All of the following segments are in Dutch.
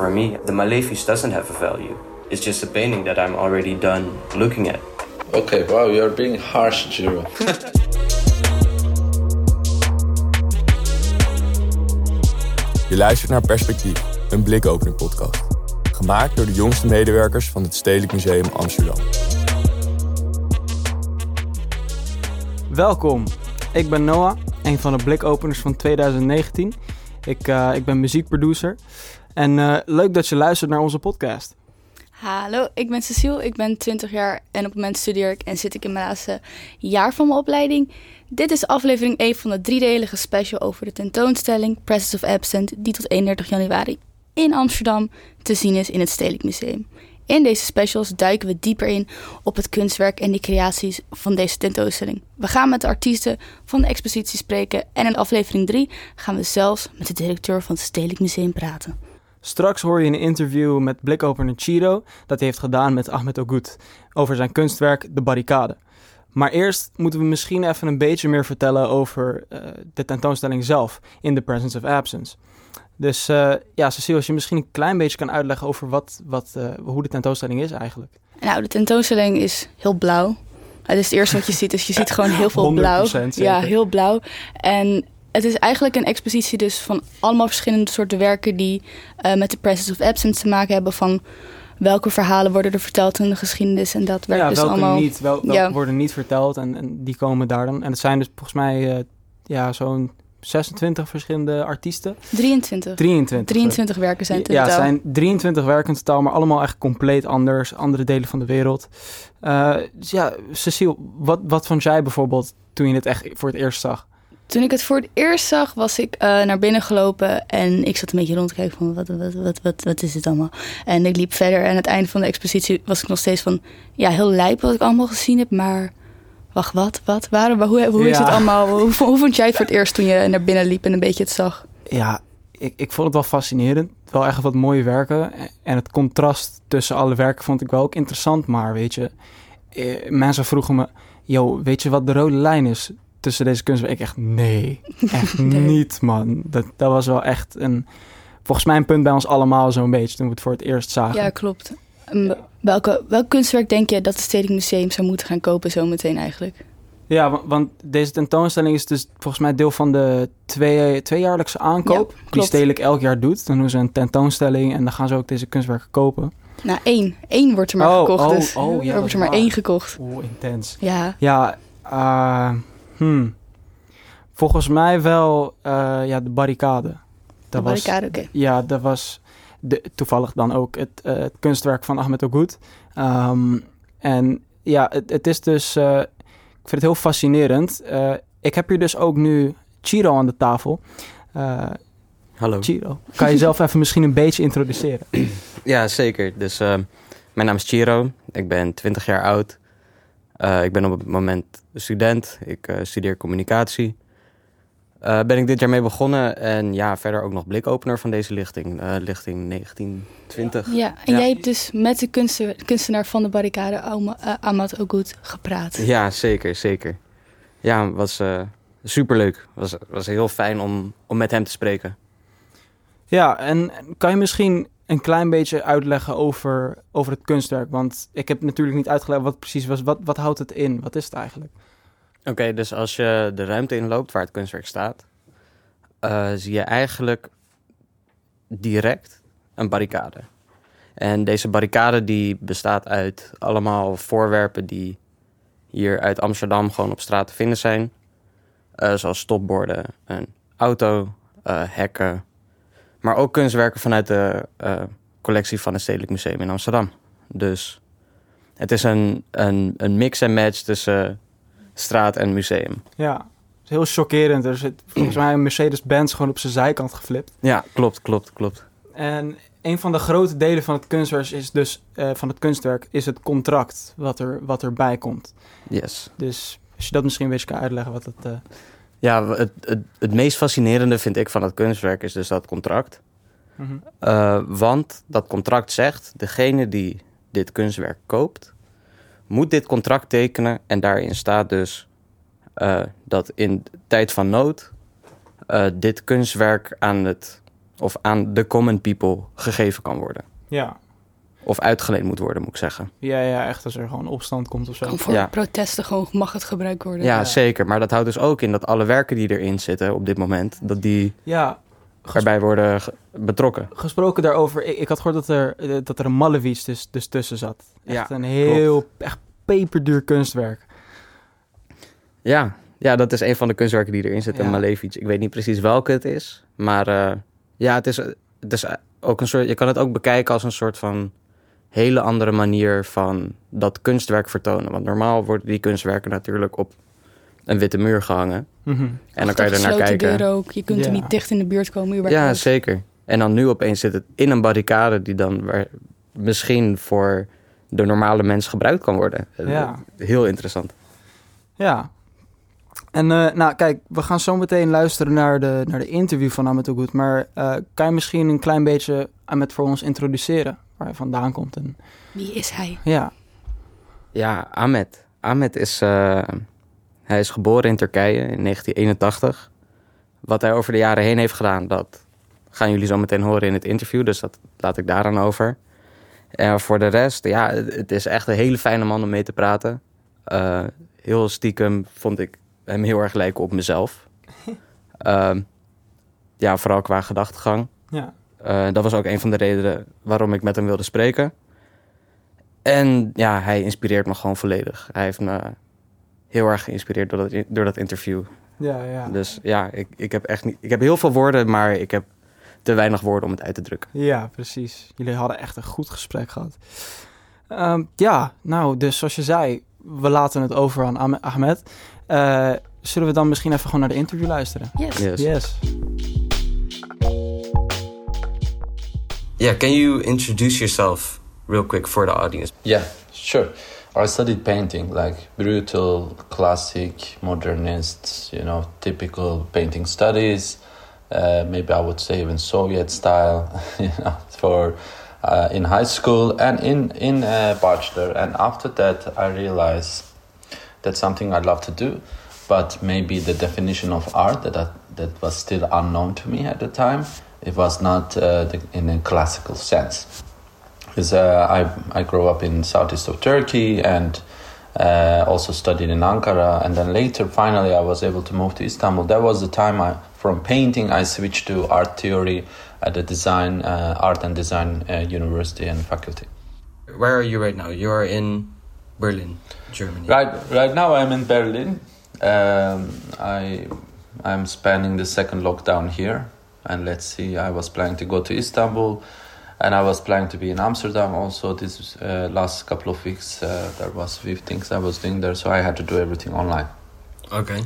For me, the Malefice doesn't have a value. It's just a painting that I'm already done looking at. Okay, wow, you're being harsh, Jiro. Je luistert naar Perspectief, een blikopening podcast. Gemaakt door de jongste medewerkers van het Stedelijk Museum Amsterdam. Welkom, ik ben Noah, een van de blikopeners van 2019. Ik, eh, ik ben muziekproducer en eh, leuk dat je luistert naar onze podcast. Hallo, ik ben Cecile, ik ben 20 jaar en op het moment studeer ik en zit ik in mijn laatste jaar van mijn opleiding. Dit is aflevering 1 van de driedelige special over de tentoonstelling Presence of Absent, die tot 31 januari in Amsterdam te zien is in het Stedelijk Museum. In deze specials duiken we dieper in op het kunstwerk en de creaties van deze tentoonstelling. We gaan met de artiesten van de expositie spreken en in aflevering 3 gaan we zelfs met de directeur van het Stedelijk Museum praten. Straks hoor je een interview met blikopener Chiro dat hij heeft gedaan met Ahmed Ogut over zijn kunstwerk De Barricade. Maar eerst moeten we misschien even een beetje meer vertellen over uh, de tentoonstelling zelf in The Presence of Absence. Dus uh, ja, Cecile, als je misschien een klein beetje kan uitleggen over wat, wat, uh, hoe de tentoonstelling is eigenlijk. Nou, de tentoonstelling is heel blauw. Het is het eerste wat je ziet, dus je ziet gewoon heel veel blauw. Zeker. Ja, heel blauw. En het is eigenlijk een expositie dus van allemaal verschillende soorten werken die uh, met de Presence of Absence te maken hebben van welke verhalen worden er verteld in de geschiedenis en dat werkt ja, dus welke allemaal... niet, wel, welke ja. worden niet verteld en, en, die komen daar dan. En het zijn dus volgens mij uh, ja, zo'n 26 verschillende artiesten. 23. 23. 23 werken zijn totaal. Ja, het zijn 23 werken in totaal, maar allemaal echt compleet anders. Andere delen van de wereld. Uh, dus ja, Cecile, wat, wat vond jij bijvoorbeeld toen je het echt voor het eerst zag? Toen ik het voor het eerst zag, was ik uh, naar binnen gelopen en ik zat een beetje rond te kijken van wat, wat, wat, wat, wat is dit allemaal? En ik liep verder en aan het einde van de expositie was ik nog steeds van, ja, heel lijp wat ik allemaal gezien heb, maar wacht, wat, wat, waarom, hoe, hoe is Ja. het allemaal? Hoe, hoe vond jij het voor het eerst toen je naar binnen liep en een beetje het zag? Ja, ik, ik vond het wel fascinerend. Wel echt wat mooie werken. En het contrast tussen alle werken vond ik wel ook interessant. Maar weet je, eh, mensen vroegen me, yo, weet je wat de rode lijn is tussen deze kunstwerken? Ik echt, nee, echt Nee. niet, man. Dat, dat was wel echt een, volgens mij een punt bij ons allemaal zo'n beetje toen we het voor het eerst zagen. Ja, klopt. Welke, welk kunstwerk denk je dat het Stedelijk Museum zou moeten gaan kopen zometeen eigenlijk? Ja, wa- want deze tentoonstelling is dus volgens mij deel van de twee, tweejaarlijkse aankoop. Ja, die. Stedelijk elk jaar doet. Dan doen ze een tentoonstelling en dan gaan ze ook deze kunstwerken kopen. Nou, één. Eén wordt er maar Oh, gekocht. oh, dus oh, ja, er wordt er maar waar. één gekocht. Oeh, intens. Ja, Ja, eh, hmm. volgens mij wel eh, ja, de barricade. de Dat was, barricade, oké. Ja, dat was de, toevallig dan ook het, eh, het kunstwerk van Ahmed Ogut. Ehm, en ja, het, het is dus... eh, ik vind het heel fascinerend. Eh, ik heb hier dus ook nu Chiro aan de tafel. Eh, Hallo. Chiro, kan je jezelf even misschien een beetje introduceren? Ja, zeker. Dus uh, mijn naam is Chiro. Ik ben 20 jaar oud. Uh, ik ben op het moment student. Ik uh, studeer communicatie. Uh, ben ik dit jaar mee begonnen en ja, verder ook nog blikopener van deze lichting, uh, lichting 1920. Ja, en Ja. jij hebt dus met de kunstenaar, kunstenaar van de barricade, uh, Ahmad Ogut, gepraat. Ja, zeker, zeker. Ja, was uh, superleuk. Was, was heel fijn om, om met hem te spreken. Ja, en kan je misschien een klein beetje uitleggen over, over het kunstwerk? Want ik heb natuurlijk niet uitgelegd wat precies was. Wat, wat houdt het in? Wat is het eigenlijk? Oké, dus als je de ruimte inloopt waar het kunstwerk staat, uh, zie je eigenlijk direct een barricade. En deze barricade die bestaat uit allemaal voorwerpen die hier uit Amsterdam gewoon op straat te vinden zijn. Uh, zoals stopborden, een auto, uh, hekken. Maar ook kunstwerken vanuit de uh, collectie van het Stedelijk Museum in Amsterdam. Dus het is een, een, een mix en match tussen straat en museum. Ja, heel chockerend. Er zit volgens mij een Mercedes-Benz gewoon op zijn zijkant geflipt. Ja, klopt, klopt, klopt. En een van de grote delen van het kunstwerk is dus uh, van het kunstwerk is het contract wat er wat erbij komt. Yes. Dus als je dat misschien een beetje kan uitleggen wat het. Uh... Ja, het, het, het meest fascinerende vind ik van het kunstwerk is dus dat contract. Mm -hmm. uh, want dat contract zegt, degene die dit kunstwerk koopt, moet dit contract tekenen. En daarin staat dus uh, dat in tijd van nood uh, dit kunstwerk aan het of aan de common people gegeven kan worden. Ja. Of uitgeleend moet worden, moet ik zeggen. Ja, ja, echt als er gewoon opstand komt of zo. Kan voor Ja. protesten gewoon mag het gebruikt worden. Ja, Ja. zeker. Maar dat houdt dus ook in dat alle werken die erin zitten op dit moment, dat die Ja, erbij worden betrokken. gesproken daarover, ik, ik had gehoord dat er, eh, dat er een Malevich dus, dus tussen zat. Echt Ja, een heel, echt peperduur kunstwerk. Ja, ja, dat is een van de kunstwerken die erin zitten. Ik weet niet precies welke het is, maar eh, ja, het is, het is ook een soort. Je kan het ook bekijken als een soort van hele andere manier van dat kunstwerk vertonen. Want normaal worden die kunstwerken natuurlijk op een witte muur gehangen Mhm. en dan kan je er naar kijken. deur ook. Je kunt Ja. er niet dicht in de buurt komen. Ja, zeker. En dan nu opeens zit het in een barricade die dan waar- misschien voor de normale mens gebruikt kan worden. Ja. Heel interessant. Ja. En eh, nou, kijk, we gaan zo meteen luisteren naar de, naar de interview van Ahmed Ogoed. Maar eh, kan je misschien een klein beetje Ahmed voor ons introduceren? Waar hij vandaan komt en... Wie is hij? Ja. Ja, Ahmet. Ahmet is, eh, hij is geboren in Turkije in 1981. Wat hij over de jaren heen heeft gedaan, dat gaan jullie zo meteen horen in het interview. Dus dat laat ik daaraan over. En voor de rest, ja, het het is echt een hele fijne man om mee te praten. Eh, heel stiekem vond ik hem heel erg lijken op mezelf. Ehm, ja, vooral qua gedachtegang. Ja. Eh, dat was ook een van de redenen waarom ik met hem wilde spreken. En ja, hij inspireert me gewoon volledig. Hij heeft me heel erg geïnspireerd door dat, door dat interview. Ja, ja. Dus ja, ik, ik heb echt niet. Ik heb heel veel woorden, maar ik heb te weinig woorden om het uit te drukken. Ja, precies. Jullie hadden echt een goed gesprek gehad. Ehm, ja, nou, dus zoals je zei, we laten het over aan Ahme- Ahmed. Eh, zullen we dan misschien even gewoon naar de interview luisteren? Yes. Yes. Yes. Yeah, can you introduce yourself real quick for the audience? Yeah, sure. I studied painting, like brutal, classic, modernist, you know, typical painting studies. Uh, maybe I would say even Soviet style, you know, for uh, in high school and in in uh, bachelor. And after that, I realized that's something I'd love to do, but maybe the definition of art that I, that was still unknown to me at the time. It was not uh, the, in a classical sense because uh, I I grew up in southeast of Turkey and uh, also studied in Ankara, and then later, finally, I was able to move to Istanbul. That was the time I, from painting, I switched to art theory at the design, uh, art and design uh, university and faculty. Where are you right now? You are in Berlin, Germany. Right, right now I'm in Berlin. Um, I I'm spending the second lockdown here, and let's see. I was planning to go to Istanbul, and I was planning to be in Amsterdam also. This uh, last couple of weeks, uh, there was few things I was doing there, so I had to do everything online. Okay.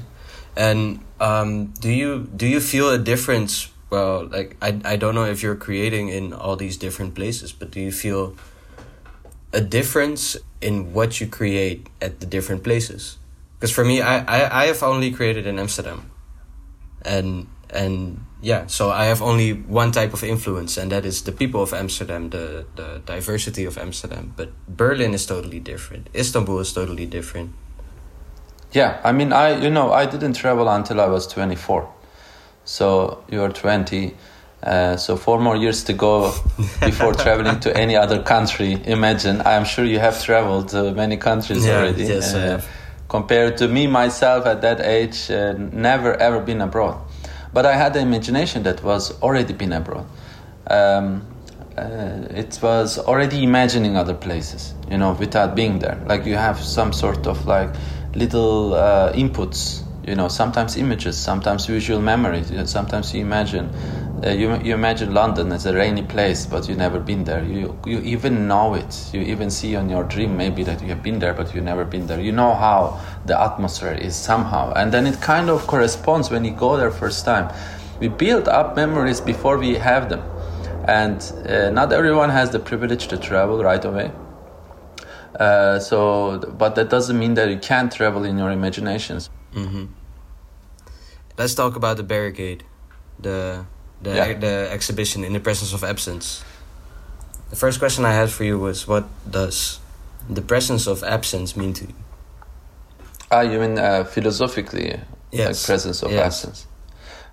And um, do you do you feel a difference? Well, like I I don't know if you're creating in all these different places, but do you feel a difference in what you create at the different places? Because for me, I, I I have only created in Amsterdam, and and yeah, so I have only one type of influence, and that is the people of Amsterdam, the the diversity of Amsterdam. But Berlin is totally different. Istanbul is totally different. Yeah, I mean, I you know I didn't travel until I was 24, so you're 20, uh, so four more years to go before traveling to any other country. Imagine, I'm sure you have traveled to many countries Yeah, already. yes, I uh, have. Compared to me myself at that age, uh, never ever been abroad, but I had the imagination that was already been abroad. Um, uh, it was already imagining other places, you know, without being there. Like you have some sort of like little uh, inputs, you know, sometimes images, sometimes visual memories. You know, sometimes you imagine, uh, you, you imagine London as a rainy place, but you've never been there. You you even know it. You even see on your dream maybe that you have been there, but you've never been there. You know how the atmosphere is somehow, and then it kind of corresponds when you go there first time. We build up memories before we have them and uh, not everyone has the privilege to travel right away. Uh, so, but that doesn't mean that you can't travel in your imaginations. Mm-hmm. Let's talk about the barricade, the the Yeah. the exhibition in the presence of absence. The first question I had for you was, what does the presence of absence mean to you? Ah, you mean uh, philosophically, like presence of Yes. absence?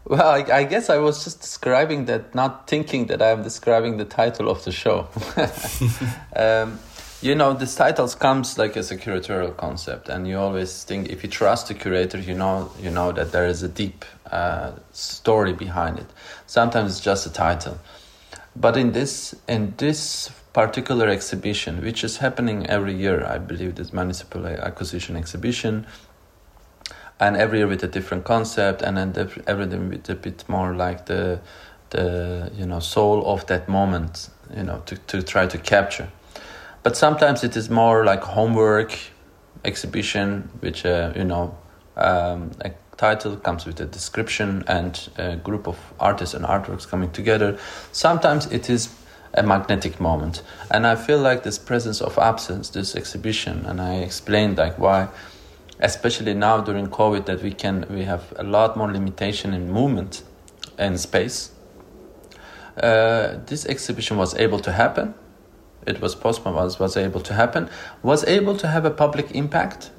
Well, I, I, guess I was just describing that, not thinking that I'm describing the title of the show. um, you know, this titles comes like as a curatorial concept, and you always think if you trust the curator, you know, you know that there is a deep uh, story behind it. Sometimes it's just a title, but in this in this particular exhibition, which is happening every year, I believe this municipal acquisition exhibition and every year with a different concept and then everything with a bit more like the the you know soul of that moment you know to, to try to capture but sometimes it is more like homework exhibition which uh, you know um, a title comes with a description and a group of artists and artworks coming together sometimes it is a magnetic moment and i feel like this presence of absence this exhibition and i explained like why especially now during COVID, that we can we have a lot more limitation in movement and space. Uh, this exhibition was able to happen. It was possible. Was was able to happen. Was able to have a public impact.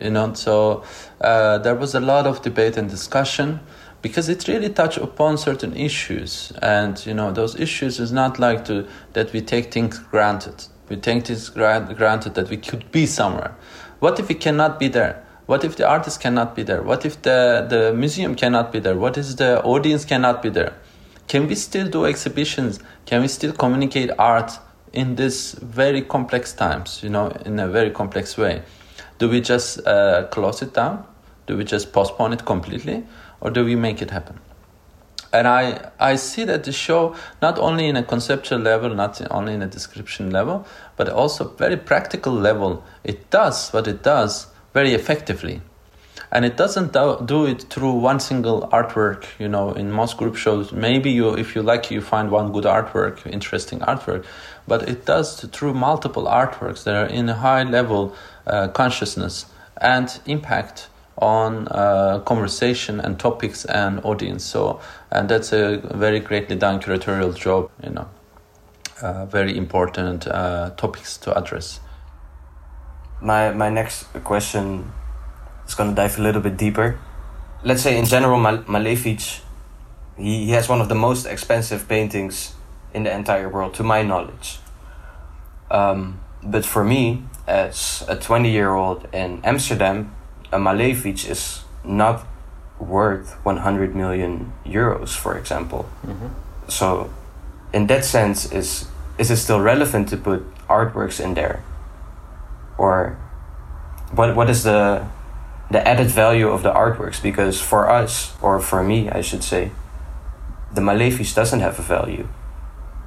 You know, so uh, there was a lot of debate and discussion because it really touched upon certain issues, and you know, those issues is not like to that we take things granted. We take things granted that we could be somewhere what if we cannot be there? What if the artist cannot be there? What if the, the museum cannot be there? What if the audience cannot be there? Can we still do exhibitions? Can we still communicate art in this very complex times, you know, in a very complex way? Do we just uh, close it down? Do we just postpone it completely? Or do we make it happen? and I, I see that the show not only in a conceptual level not only in a description level but also very practical level it does what it does very effectively and it doesn't do, it through one single artwork you know in most group shows maybe you if you like you find one good artwork interesting artwork but it does through multiple artworks that are in a high level uh, consciousness and impact on uh, conversation and topics and audience. So, and that's a very greatly done curatorial job. You know, uh, very important uh, topics to address. My my next question going to dive a little bit deeper. Let's say in general, Mal- Malevich, he, he has one of the most expensive paintings in the entire world, to my knowledge. Um, but for me, as a 20 year old in Amsterdam, a Malevich is not worth 100 million euros, for example. Mm-hmm. So, in that sense, is is it still relevant to put artworks in there, or what what is the the added value of the artworks? Because for us, or for me, I should say, the Malevich doesn't have a value.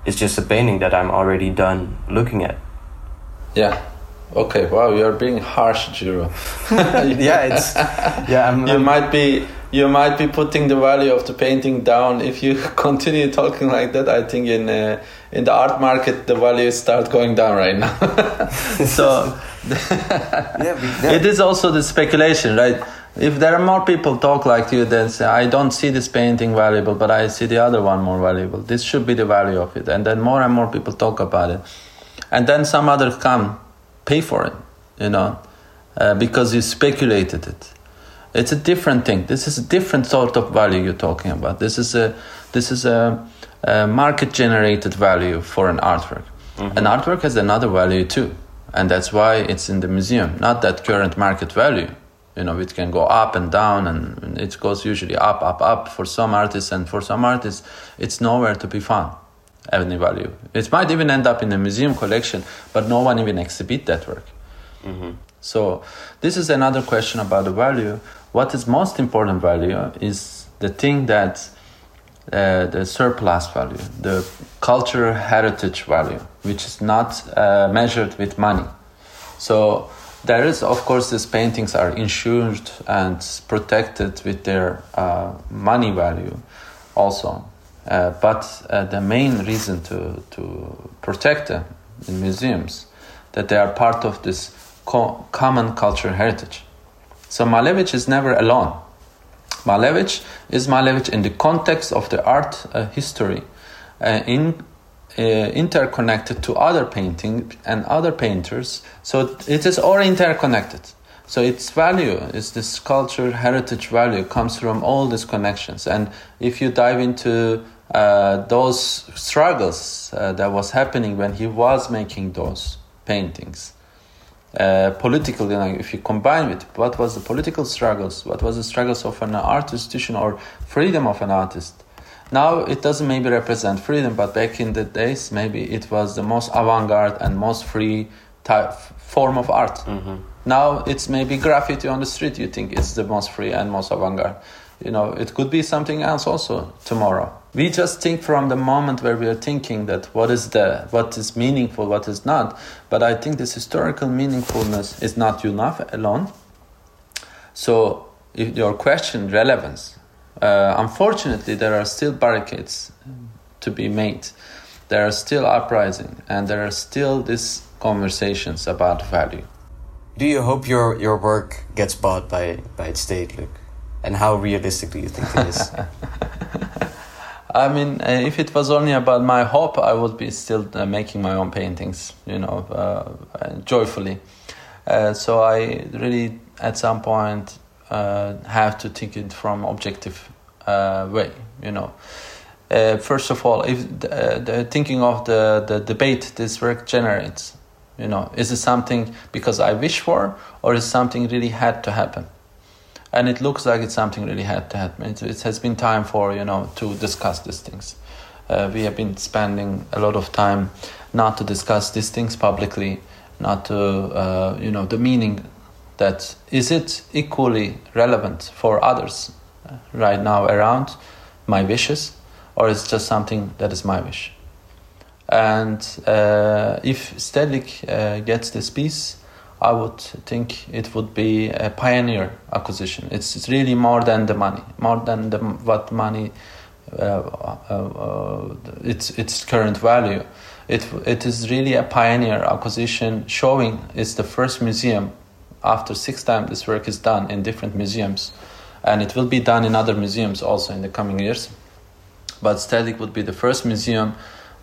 It's just a painting that I'm already done looking at. Yeah, Okay, wow, you're being harsh, Jiro. yeah, it's yeah. I'm, you I'm, might be you might be putting the value of the painting down if you continue talking like that. I think in uh, in the art market the values start going down right now. so yeah, yeah, it is also the speculation, right? If there are more people talk like you, then say, I don't see this painting valuable, but I see the other one more valuable. This should be the value of it, and then more and more people talk about it, and then some other come pay for it, you know, uh, because you speculated it. It's a different thing. This is a different sort of value you're talking about. This is a this is a, a market generated value for an artwork. Mm-hmm. An artwork has another value too, and that's why it's in the museum. Not that current market value. You know, it can go up and down, and it goes usually up, up, up for some artists, and for some artists, it's nowhere to be found any value. It might even end up in a museum collection, but no one even exhibit that work. Mm-hmm. So this is another question about the value. What is most important value is the thing that uh, the surplus value, the cultural heritage value, which is not uh, measured with money. So there is, of course, these paintings are insured and protected with their uh, money value also. Uh, but uh, the main reason to, to protect them in museums that they are part of this co- common cultural heritage. So Malevich is never alone. Malevich is Malevich in the context of the art uh, history, uh, in uh, interconnected to other painting and other painters. So it is all interconnected. So its value is this culture heritage value comes from all these connections. And if you dive into uh, those struggles uh, that was happening when he was making those paintings, uh, politically, like if you combine with what was the political struggles, what was the struggles of an art institution or freedom of an artist. Now it doesn't maybe represent freedom, but back in the days, maybe it was the most avant-garde and most free type form of art. Mm-hmm. Now it's maybe graffiti on the street. You think it's the most free and most avant-garde. You know, it could be something else also tomorrow. We just think from the moment where we are thinking that what is the what is meaningful, what is not. But I think this historical meaningfulness is not enough alone. So, if your question relevance, uh, unfortunately, there are still barricades to be made. There are still uprising, and there are still these conversations about value. Do you hope your, your work gets bought by, by state, Luke? And how realistic do you think it is? I mean, uh, if it was only about my hope, I would be still uh, making my own paintings, you know, uh, uh, joyfully. Uh, so I really, at some point, have to think it from objective way, you know. First of all, if the, the thinking of the, the debate this work generates, you know, is it something because I wish for, or is something really had to happen? And it looks like it's something really had to happen. It, it has been time for you know to discuss these things. Uh, we have been spending a lot of time not to discuss these things publicly, not to uh, you know the meaning that is it equally relevant for others uh, right now around my wishes, or is just something that is my wish? And uh, if Stedlik uh, gets this piece, I would think it would be a pioneer acquisition. It's, it's really more than the money, more than the, what money, uh, uh, uh, its its current value. It it is really a pioneer acquisition, showing it's the first museum after six times this work is done in different museums, and it will be done in other museums also in the coming years. But Stedelijk would be the first museum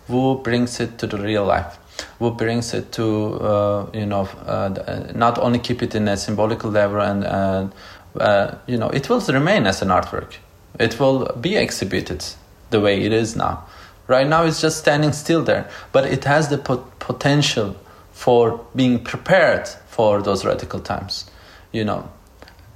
who brings it to the real life who brings it to uh, you know uh, not only keep it in a symbolical level and and uh, you know it will remain as an artwork. It will be exhibited the way it is now. Right now it's just standing still there but it has the pot- potential for being prepared for those radical times you know.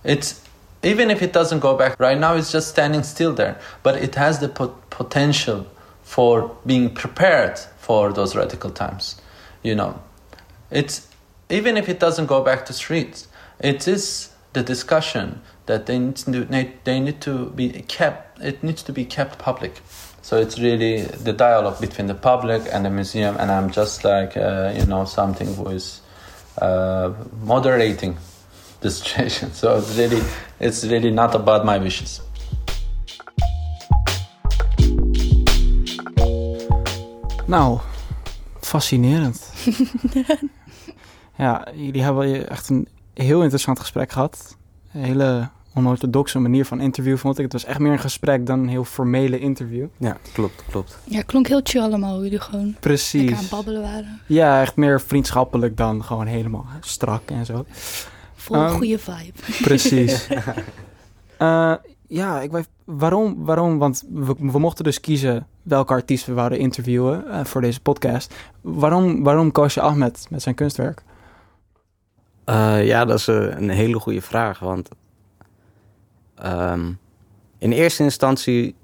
It's even if it doesn't go back right now it's just standing still there but it has the pot- potential for being prepared for those radical times. You know, it's even if it doesn't go back to streets, it is the discussion that they need to they need to be kept. It needs to be kept public. So it's really the dialogue between the public and the museum, and I'm just like uh, you know something who is uh, moderating the situation. So it's really it's really not about my wishes. Nou, fascinerend. ja, jullie hebben echt een heel interessant gesprek gehad. Een hele onorthodoxe manier van interview vond ik. Het was echt meer een gesprek dan een heel formele interview. Ja, klopt, klopt. Ja, klonk heel chill allemaal, hoe jullie gewoon aan Precies. het babbelen waren. Ja, echt meer vriendschappelijk dan gewoon helemaal strak en zo. Vol Ehm, goede vibe. Precies. Eh, ja, ik weet, waarom, waarom? Want we, mochten dus kiezen welke artiest we wouden interviewen eh, voor deze podcast. Waarom, waarom koos je Ahmed met zijn kunstwerk? Eh, ja, dat is eh, een hele goede vraag. Want ehm, in eerste instantie,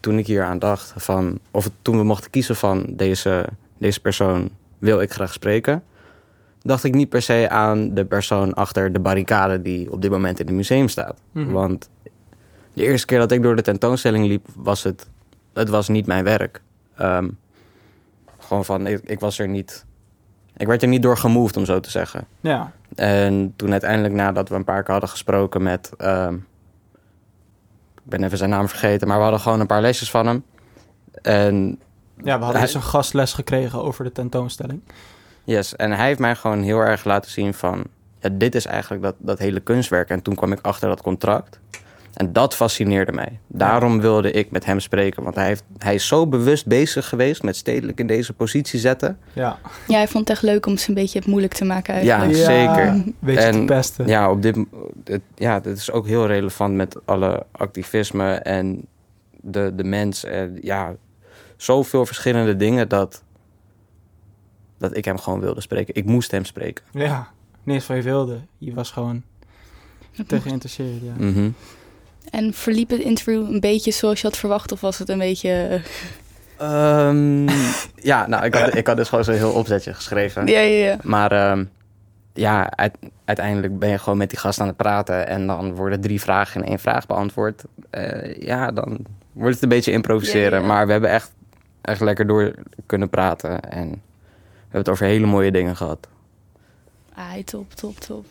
toen ik hier aan dacht, van, of toen we mochten kiezen van deze, deze persoon wil ik graag spreken, dacht ik niet per se aan de persoon achter de barricade die op dit moment in het museum staat. Mhm. Want de eerste keer dat ik door de tentoonstelling liep, was het, het was niet mijn werk. Ehm, gewoon van, ik, ik was er niet, ik werd er niet door gemoved, om zo te zeggen. Ja, En toen uiteindelijk, nadat we een paar keer hadden gesproken met... ehm, ik ben even zijn naam vergeten, maar we hadden gewoon een paar lesjes van hem. En ja we hadden Hij- dus een gastles gekregen over de tentoonstelling. Yes, en hij heeft mij gewoon heel erg laten zien van... Ja, dit is eigenlijk dat, dat hele kunstwerk. En toen kwam ik achter dat contract. En dat fascineerde mij. Daarom wilde ik met hem spreken. Want hij, heeft, hij is zo bewust bezig geweest met stedelijk in deze positie zetten. Ja, Ja, hij vond het echt leuk om ze een beetje het moeilijk te maken Ja, eigenlijk. zeker. Een beetje En- te pesten. Ja, op dit, het, ja, dit is ook heel relevant met alle activisme en de, de mens. En ja, zoveel verschillende dingen dat, dat ik hem gewoon wilde spreken. Ik moest hem spreken. Ja, niet eens van je wilde. Je was gewoon te geïnteresseerd, ja. Mhm. En verliep het interview een beetje zoals je had verwacht? Of was het een beetje... eh, Ehm, ja, nou, ik had, ik had dus gewoon zo'n heel opzetje geschreven. Ja, ja, ja. Maar ehm, ja, uit- uiteindelijk ben je gewoon met die gast aan het praten. En dan worden drie vragen in één vraag beantwoord. Eh, ja, dan wordt het een beetje improviseren. Ja, ja. Maar we hebben echt, echt lekker door kunnen praten. En hebben het over hele mooie dingen gehad. Ah, top, top, top.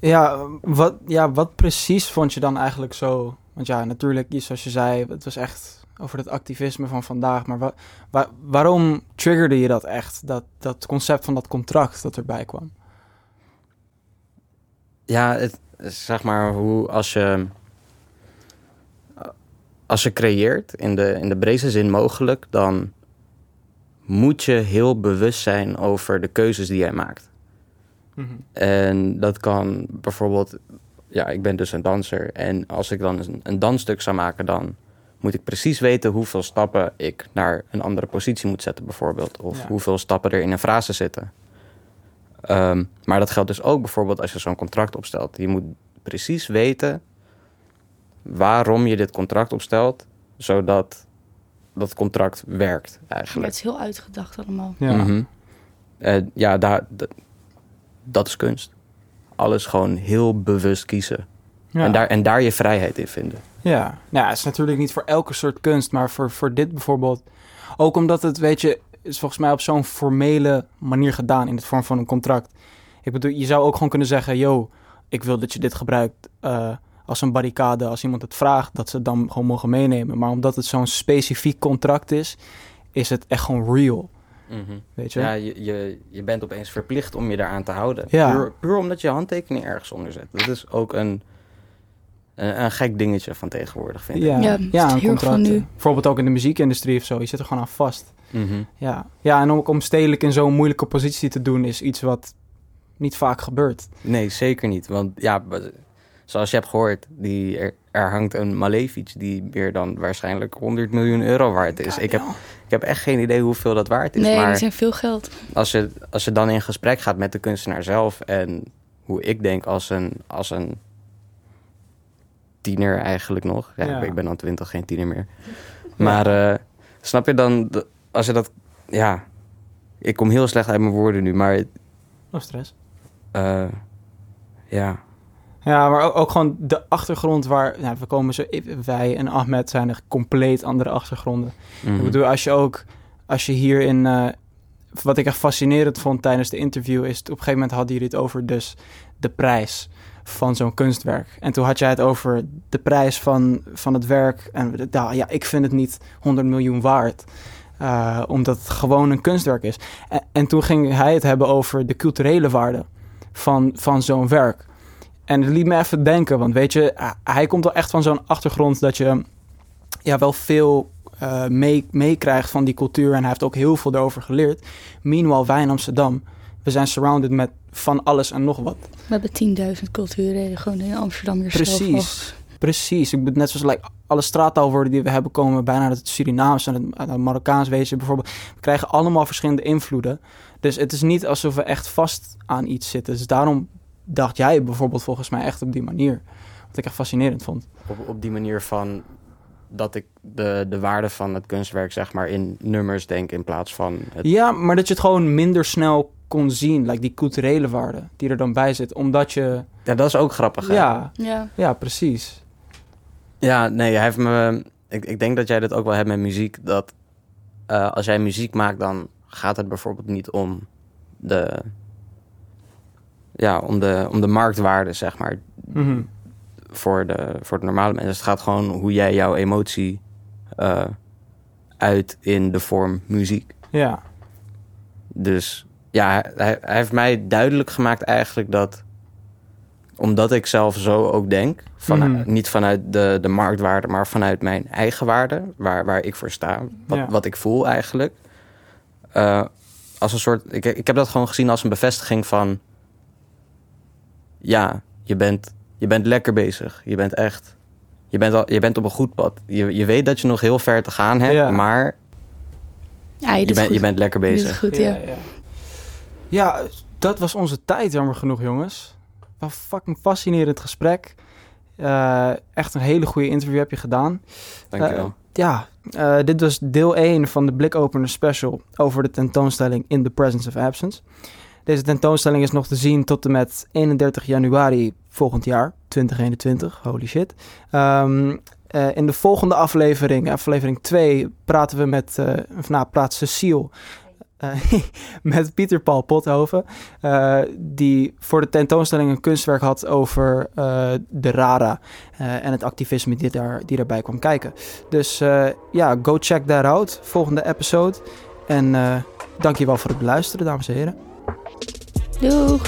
Ja wat, ja, wat precies vond je dan eigenlijk zo? Want ja, natuurlijk, zoals je zei, het was echt over het activisme van vandaag. Maar wa- wa- waarom triggerde je dat echt? Dat, dat concept van dat contract dat erbij kwam? Ja, het, zeg maar hoe als je... Als je creëert, in de, in de breedste zin mogelijk... dan moet je heel bewust zijn over de keuzes die jij maakt. En dat kan bijvoorbeeld, ja, ik ben dus een danser. En als ik dan een, een dansstuk zou maken, dan moet ik precies weten hoeveel stappen ik naar een andere positie moet zetten, bijvoorbeeld. Of Ja. hoeveel stappen er in een frase zitten. Ehm, maar dat geldt dus ook bijvoorbeeld als je zo'n contract opstelt. Je moet precies weten waarom je dit contract opstelt, zodat dat contract werkt eigenlijk. het is heel uitgedacht allemaal. Ja. Mhm. Eh, ja, daar, dat is kunst. Alles gewoon heel bewust kiezen. Ja. En, daar, en daar je vrijheid in vinden. Ja, nou, het is natuurlijk niet voor elke soort kunst, maar voor, voor dit bijvoorbeeld. Ook omdat het, weet je, is volgens mij op zo'n formele manier gedaan in de vorm van een contract. Ik bedoel, je zou ook gewoon kunnen zeggen, yo, ik wil dat je dit gebruikt eh, als een barricade. Als iemand het vraagt, dat ze het dan gewoon mogen meenemen. Maar omdat het zo'n specifiek contract is, is het echt gewoon real, weet je? Ja, je, je, je bent opeens verplicht om je daaraan te houden. Ja. Puur, puur omdat je handtekening ergens onder zet. Dat is ook een, een, een gek dingetje van tegenwoordig, vind ik. Ja, Ja, een contract. nu. Bijvoorbeeld ook in de muziekindustrie of zo. Je zit er gewoon aan vast. Mhm. Ja, ja en ook om stedelijk in zo'n moeilijke positie te doen is iets wat niet vaak gebeurt. Nee, zeker niet. Want ja, zoals je hebt gehoord, die, er, er hangt een Malefic die meer dan waarschijnlijk 100 miljoen euro waard is. Ik heb, ik heb echt geen idee hoeveel dat waard is. Nee, maar die zijn veel geld. als je, als je dan in gesprek gaat met de kunstenaar zelf en hoe ik denk als een, als een tiener eigenlijk nog. Ja, Ja. ik ben dan twintig, geen tiener meer. Maar eh, snap je dan, als je dat, ja, ik kom heel slecht uit mijn woorden nu, maar No stress. eh, ja, Ja, maar ook, ook gewoon de achtergrond waar... Nou, we komen zo... Wij en Ahmed zijn er compleet andere achtergronden. mhm. Ik bedoel, als je ook... Als je hier in... eh, wat ik echt fascinerend vond tijdens de interview... is op een gegeven moment hadden jullie het over dus de prijs van zo'n kunstwerk. En toen had jij het over de prijs van, van het werk. En nou, ja, ik vind het niet 100 miljoen waard. eh, omdat het gewoon een kunstwerk is. En, en toen ging hij het hebben over de culturele waarde van, van zo'n werk. En het liet me even denken, want weet je, hij- komt wel echt van zo'n achtergrond dat je ja, wel veel eh, mee- meekrijgt van die cultuur. En hij heeft ook heel veel daarover geleerd. Meanwhile, wij in Amsterdam, we zijn surrounded met van alles en nog wat. We hebben 10.000 culturen gewoon in Amsterdam hier. Precies. Precies. Ik bedoel, net zoals like, alle straattaalwoorden die we hebben komen bijna uit het Surinaams en het, het Marokkaans wezen bijvoorbeeld. We krijgen allemaal verschillende invloeden. Dus het is niet alsof we echt vast aan iets zitten. Dus daarom dacht jij bijvoorbeeld volgens mij echt op die manier. Wat ik echt fascinerend vond. op, op die manier van dat ik de, de waarde van het kunstwerk zeg maar in nummers denk in plaats van het, Ja, maar dat je het gewoon minder snel kon zien. Like die culturele waarde die er dan bij zit. Omdat je... ja dat is ook grappig hè? Ja, Ja, ja, precies. Ja, nee, hij heeft me. Ik, ik denk dat jij dat ook wel hebt met muziek. Dat eh, als jij muziek maakt, dan gaat het bijvoorbeeld niet om de. Ja, om de, om de marktwaarde, zeg maar, Mhm. voor de, voor de normale mensen. Het gaat gewoon hoe jij jouw emotie eh, uit in de vorm muziek. Ja. Dus ja, hij, hij heeft mij duidelijk gemaakt eigenlijk dat omdat ik zelf zo ook denk, vanuit, Mhm. niet vanuit de, de marktwaarde, maar vanuit mijn eigen waarde, waar, waar ik voor sta, wat, Ja. wat ik voel eigenlijk. Eh, als een soort, ik, ik heb dat gewoon gezien als een bevestiging van, ja, je bent, je bent lekker bezig. Je bent echt, je bent, al, je bent op een goed pad. Je, je weet dat je nog heel ver te gaan hebt, Ja. maar Ja, je, bent, je bent lekker bezig. goed, ja. ja. Ja, dat was onze tijd, jammer genoeg, jongens. Wat fucking fascinerend gesprek. Eh, echt een hele goede interview heb je gedaan. Dankjewel. Ja, eh, dit was deel 1 van de Blikopener special over de tentoonstelling In the Presence of Absence. Deze tentoonstelling is nog te zien tot en met 31 januari volgend jaar, 2021. Holy shit. Ehm, eh, in de volgende aflevering, aflevering 2, praten we met, eh of nou, praat Cecile eh, met Pieter Paul Pothoven. die voor de tentoonstelling een kunstwerk had over de RARA en het activisme die, daar, die daarbij kwam kijken. Dus ja, go check that out. Volgende episode. En dankjewel voor het beluisteren, dames en heren. Doeg!